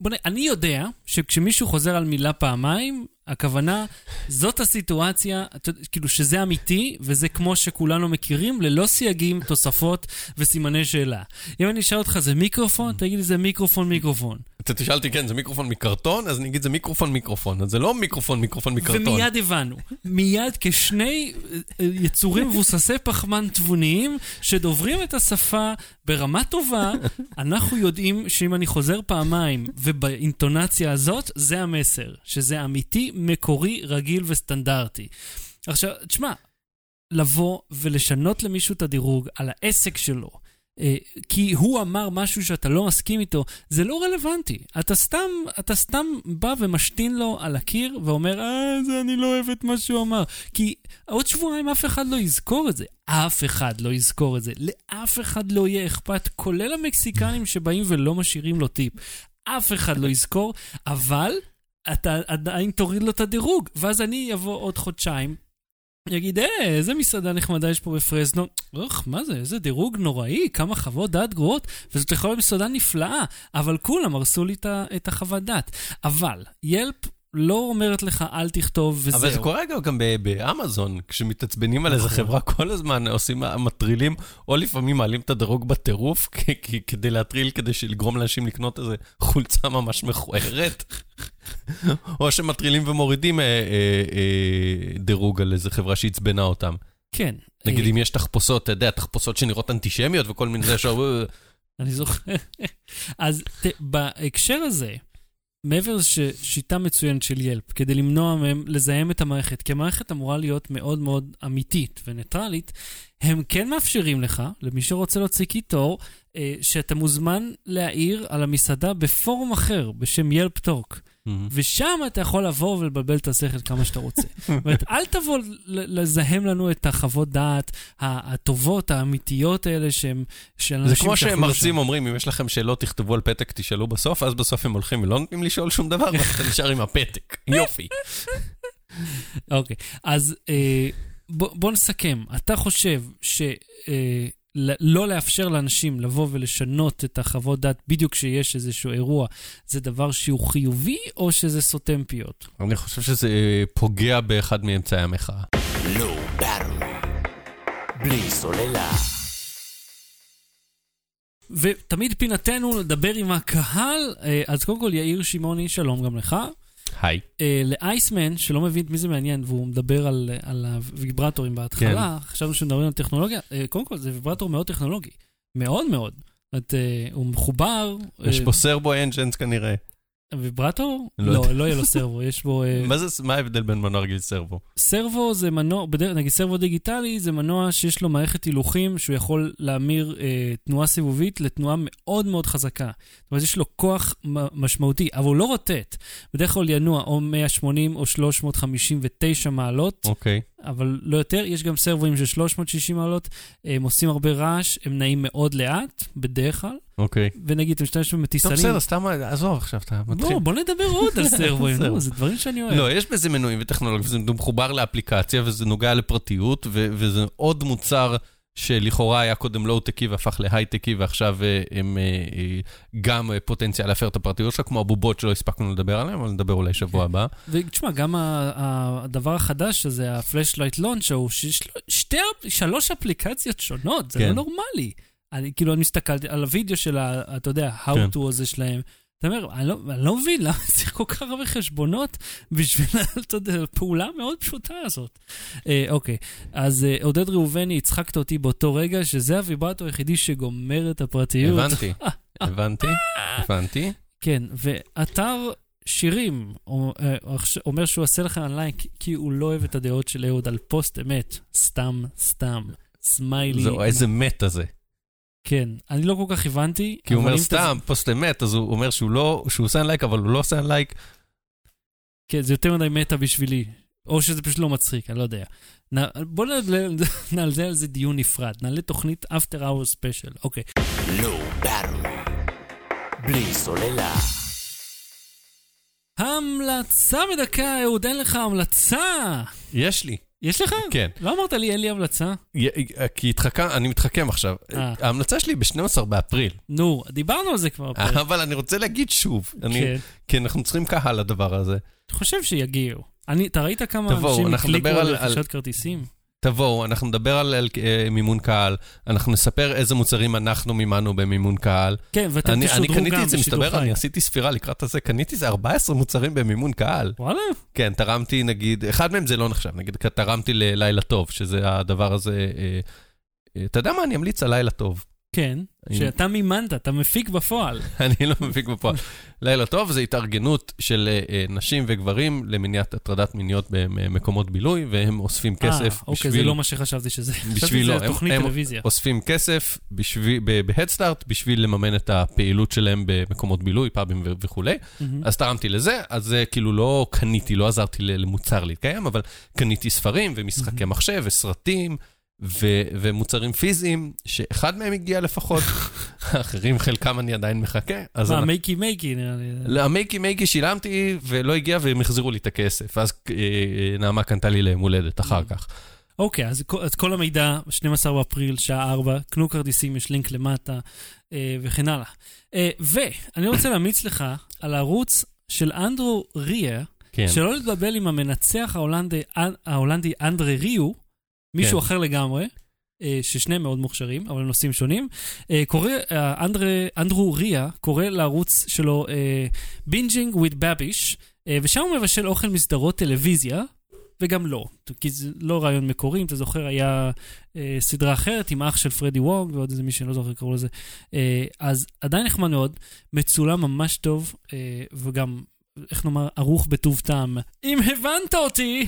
בוא נ... אני יודע שכשמישהו חוזר על מילה פעמיים, הכוונה, זאת הסיטואציה, כאילו שזה אמיתי, וזה כמו שכולנו מכירים, ללא סייגים, תוספות וסימני שאלה. אם אני אשאל אותך, זה מיקרופון? תגיד לי, זה מיקרופון, מיקרופון. אתה תשאל אותי, כן, זה מיקרופון מקרטון, אז אני אגיד, זה מיקרופון מיקרופון, אז זה לא מיקרופון מיקרופון מקרטון. ומיד הבנו. מיד כשני אה, אה, יצורים מבוססי פחמן תבוניים שדוברים את השפה ברמה טובה, אנחנו יודעים שאם אני חוזר פעמיים ובאינטונציה הזאת, זה המסר. שזה אמיתי, מקורי, רגיל וסטנדרטי. עכשיו, תשמע, לבוא ולשנות למישהו את הדירוג על העסק שלו, כי הוא אמר משהו שאתה לא מסכים איתו, זה לא רלוונטי. אתה סתם, אתה סתם בא ומשתין לו על הקיר ואומר, אה, זה אני לא אוהב את מה שהוא אמר. כי עוד שבועיים אף אחד לא יזכור את זה. אף אחד לא יזכור את זה. לאף אחד לא יהיה אכפת, כולל המקסיקנים שבאים ולא משאירים לו טיפ. אף אחד לא יזכור, אבל אתה עדיין תוריד לו את הדירוג. ואז אני אבוא עוד חודשיים, יגיד, אה, איזה מסעדה נחמדה יש פה בפרזנו. אוח, מה זה, איזה דירוג נוראי, כמה חוות דעת גרועות. וזאת יכולה להיות מסעדה נפלאה, אבל כולם הרסו לי את החוות דעת. אבל, ילפ לא אומרת לך, אל תכתוב וזהו. אבל זה קורה גם, גם באמזון, כשמתעצבנים על איזה נכון. חברה כל הזמן, עושים, מטרילים, או לפעמים מעלים את הדירוג בטירוף, כדי להטריל, כדי לגרום לאנשים לקנות איזה חולצה ממש מכוערת. או שמטרילים ומורידים אה, אה, אה, דירוג על איזה חברה שעצבנה אותם. כן. נגיד אם יש תחפושות, אתה יודע, תחפושות שנראות אנטישמיות וכל מיני זה, אני זוכר. אז ת, בהקשר הזה, מעבר לשיטה מצוינת של ילפ, כדי למנוע מהם לזהם את המערכת, כי המערכת אמורה להיות מאוד מאוד אמיתית וניטרלית, הם כן מאפשרים לך, למי שרוצה להוציא קיטור, שאתה מוזמן להעיר על המסעדה בפורום אחר, בשם ילפ טוק. ושם אתה יכול לבוא ולבלבל את השכל כמה שאתה רוצה. אומרת, אל תבוא לזהם לנו את החוות דעת הטובות, האמיתיות האלה שהם... של זה אנשים כמו שאכלו שמרצים. אומרים, אם יש לכם שאלות, תכתבו על פתק, תשאלו בסוף, אז בסוף הם הולכים ולא נותנים לשאול שום דבר, ואתה נשאר עם הפתק. יופי. אוקיי, אז אה, בוא, בוא נסכם. אתה חושב ש... אה, לא לאפשר לאנשים לבוא ולשנות את החוות דעת בדיוק כשיש איזשהו אירוע, זה דבר שהוא חיובי או שזה סותם פיות? אני חושב שזה אה, פוגע באחד מאמצעי המחאה. לא. בלי סוללה. ותמיד פינתנו לדבר עם הקהל, אה, אז קודם כל יאיר שמעוני, שלום גם לך. היי. אה, לאייסמן, שלא מבין את מי זה מעניין, והוא מדבר על, על הוויברטורים בהתחלה, חשבנו שמדברים על טכנולוגיה, אה, קודם כל זה ויברטור מאוד טכנולוגי, מאוד מאוד. את, אה, הוא מחובר. יש אה, פה סרבו אנג'נס כנראה. ויברטור? לא לא. לא יהיה לו סרבו, יש בו... אה, מה ההבדל בין מנוע רגיל לסרבו? סרבו זה מנוע, נגיד סרבו דיגיטלי זה מנוע שיש לו מערכת הילוכים שהוא יכול להמיר אה, תנועה סיבובית לתנועה מאוד מאוד חזקה. זאת אומרת, יש לו כוח משמעותי, אבל הוא לא רוטט. בדרך כלל ינוע או 180 או 359 מעלות, אוקיי. אבל לא יותר. יש גם סרבואים של 360 מעלות, הם עושים הרבה רעש, הם נעים מאוד לאט, בדרך כלל, אוקיי. ונגיד, אתה משתמש טוב, במטיסנים. בסדר, סתם, עזוב עכשיו, אתה מתחיל. לא, בוא נדבר עוד על. נו, זה דברים שאני אוהב. לא, יש בזה מנועים וטכנולוגיה, וזה מחובר לאפליקציה, וזה נוגע לפרטיות, ו- וזה עוד מוצר שלכאורה היה קודם לואו-טקי והפך להייטקי, ועכשיו אה, הם אה, אה, גם פוטנציאל להפר את הפרטיות שלך, כמו הבובות שלא הספקנו לדבר עליהן, אבל נדבר אולי שבוע הבא. ותשמע, גם הדבר החדש הזה, ה-Flashlight Launch, הוא שלוש אפליקציות שונות, זה כן. לא נורמלי. אני כאילו, אני מסתכלתי על הוידאו של ה... אתה יודע, כן. ה-how-to הזה שלהם. אתה אומר, אני לא, אני לא מבין למה צריך כל כך הרבה חשבונות בשביל, אתה יודע, הפעולה המאוד פשוטה הזאת. אה, אוקיי, אז אה, עודד ראובני, הצחקת אותי באותו רגע, שזה הוויברטור היחידי שגומר את הפרטיות. הבנתי, הבנתי, הבנתי. כן, ואתר שירים אומר- אומר שהוא עושה לך לייק כי הוא לא אוהב את הדעות של אהוד על פוסט אמת. סתם, סתם. סמיילי. זהו, איזה meta זה. כן, אני לא כל כך הבנתי. כי הוא אומר סתם, פוסט אמת, אז הוא אומר שהוא לא, שהוא עושה לייק, אבל הוא לא עושה לייק. כן, זה יותר מדי מטה בשבילי. או שזה פשוט לא מצחיק, אני לא יודע. נ- בוא נעלה על זה דיון נפרד. נעלה תוכנית After Hour Special. אוקיי. Low Battery. בלי סוללה. המלצה בדקה, אהוד, אין לך המלצה. יש לי, יש לך? כן. לא אמרת לי, אין לי המלצה? כי התחכם, אני מתחכם עכשיו. אה. ההמלצה שלי ב-12 באפריל, נו, דיברנו על זה כבר. בפרק. אבל אני רוצה להגיד שוב, כן. כי אנחנו צריכים קהל לדבר הזה. אני חושב שיגיעו. אתה ראית כמה אנשים הקליקו על- רכישת כרטיסים? תבואו, אנחנו נדבר על, על אה, מימון קהל, אנחנו נספר איזה מוצרים אנחנו מימנו במימון קהל. כן, ואתם אני, אני תשודרו קניתי גם את זה, מסתבר. אני עשיתי ספירה לקראת הזה, קניתי איזה 14 מוצרים במימון קהל. וואלה? כן, תרמתי נגיד, אחד מהם זה לא נחשב, נגיד תרמתי ללילה טוב, שזה הדבר הזה, אה, אה, אתה יודע מה, אני אמליץ על לילה טוב. כן, שאתה מימנת, אתה מפיק בפועל. אני לא מפיק בפועל. לילה טוב זה התארגנות של אה, אה, נשים וגברים למניעת הטרדת מיניות במקומות בילוי, והם אוספים כסף אה, אוקיי, זה בשביל... לא מה שחשבתי שזה. חשבתי בשביל שזה הם- תוכנית הם- טלוויזיה. אוספים כסף בשביל- בהדסטארט בשביל לממן את הפעילות שלהם במקומות בילוי, פאבים וכולי. אז תרמתי לזה, אז זה כאילו לא קניתי, לא עזרתי למוצר להתקיים, אבל קניתי ספרים ומשחקי מחשב וסרטים ו- ומוצרים פיזיים, שאחד מהם הגיע לפחות, האחרים חלקם אני עדיין מחכה. אז מה, מייקי מייקי נראה לי. למייקי מייקי שילמתי ולא הגיע והם החזירו לי את הכסף. אז אה, אה, נעמה קנתה לי ליום הולדת אחר כך. אוקיי, אז כל- אז כל המידע, 12 באפריל, שעה 4, קנו כרטיסים, יש לינק למטה, אה, וכן הלאה. אה, ואני רוצה להמליץ לך על הערוץ של אנדרו ריה, כן. שלא להתבלבל עם המנצח ההולנדי, ההולנדי אנדרה ריו, מישהו כן. אחר לגמרי, אה, ששניהם מאוד מוכשרים, אבל נושאים שונים. אה, קורא, אה, אנדרה, אנדרו ריה קורא לערוץ שלו Binging with Babish, אה, ושם הוא מבשל אוכל מסדרות טלוויזיה, וגם לא, כי זה לא רעיון מקורי, אם אתה זוכר, היה אה, סדרה אחרת עם אח של פרדי וונג ועוד איזה מישהו, אני לא זוכר קראו לזה. אה, אז עדיין נחמד מאוד, מצולם ממש טוב, אה, וגם, איך נאמר, ערוך בטוב טעם. אם הבנת אותי!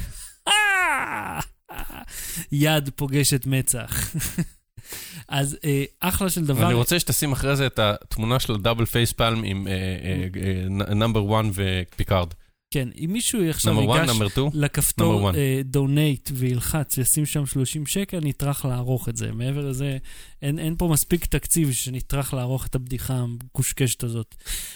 יד פוגשת מצח. אז אה, אחלה של דבר. אני רוצה שתשים אחרי זה את התמונה של ה double facepalm עם number 1 ופיקארד. כן, אם מישהו עכשיו number 1, ייגש number 2. לכפתור. donate וילחץ, ישים שם 30 שקל, נטרח לערוך את זה. מעבר לזה, אין, אין פה מספיק תקציב שנטרח לערוך את הבדיחה המקושקשת הזאת.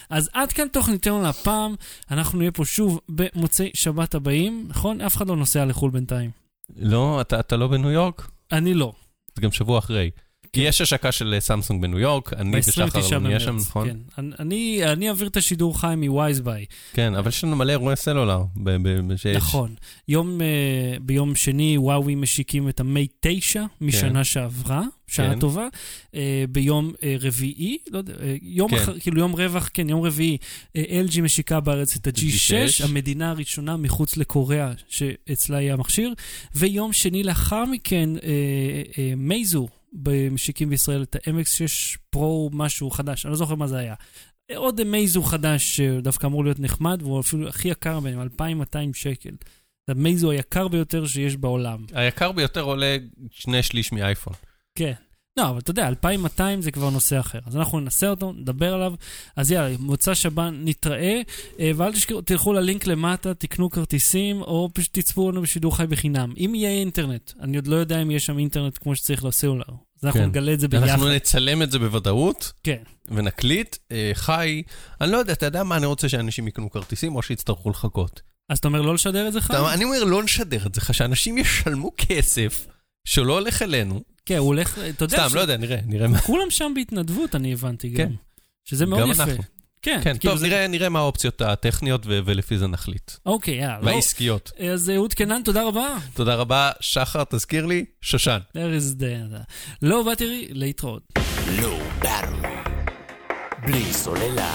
אז עד כאן תוכניתנו להפעם, אנחנו נהיה פה שוב במוצאי שבת הבאים, נכון? אף אחד לא נוסע לחו"ל בינתיים. לא, אתה אתה לא בניו יורק? אני לא. זה גם שבוע אחרי. כי יש השקה של אה, סמסונג בניו יורק, אני ושחר ב-29 נהיה שם. נכון? כן. אני- אני, אעביר את השידור חי מווייזביי. כן, אבל יש לנו מלא אירועי סלולר. ב- ב- שיש- נכון. יום, uh, ביום שני וואוי משיקים את המי 9 משנה שעברה, שעה כן. טובה. Uh, ביום רביעי, לא יודע, יום כן. אחר, כאילו יום רווח, כן, יום רביעי, LG משיקה בארץ את ה-G6, G6. המדינה הראשונה מחוץ לקוריאה שאצלה יהיה המכשיר. ויום שני לאחר מכן, uh, uh, מייזו. במשיקים בישראל את ה-MX6 פרו משהו חדש, אני לא זוכר מה זה היה. עוד מייזו חדש שדווקא אמור להיות נחמד, והוא אפילו הכי יקר בהם, 2,200 שקל. זה המייזו היקר ביותר שיש בעולם. היקר ביותר עולה שני שליש מאייפון. כן. לא, אבל אתה יודע, 2,200 זה כבר נושא אחר. אז אנחנו ננסה אותו, נדבר עליו. אז יאללה, מוצא שב"ן נתראה, אה, ואל תשכחו, תלכו ללינק למטה, תקנו כרטיסים, או פשוט תצפו לנו בשידור חי בחינם. אם יהיה אינטרנט, אני עוד לא יודע אם יש שם אינטרנט כמו שצריך לסלולר. אז אנחנו כן. נגלה את זה ביחד. אנחנו נצלם את זה בוודאות, כן. ונקליט. אה, חי, אני לא יודע, אתה יודע מה, אני רוצה שאנשים יקנו כרטיסים, או שיצטרכו לחכות. אז אתה אומר לא לשדר את זה חי? אתה- אני אומר, לא נשדר את זה, שאנשים ישלמו כסף שלא הולך אלינו. כן, הוא הולך, אתה יודע, סתם, לא יודע, נראה, נראה מה. כולם שם בהתנדבות, אני הבנתי גם. כן. שזה מאוד גם יפה. כן, כן, כאילו טוב, זה- נראה- נראה מה האופציות הטכניות, ו- ולפי זה נחליט. אוקיי, יאללה. לא. והעסקיות. אז אהוד קנן, תודה רבה. תודה רבה, שחר, תזכיר לי, שושן. There is the... לא, באתי להתראות. Low Battery. בלי סוללה.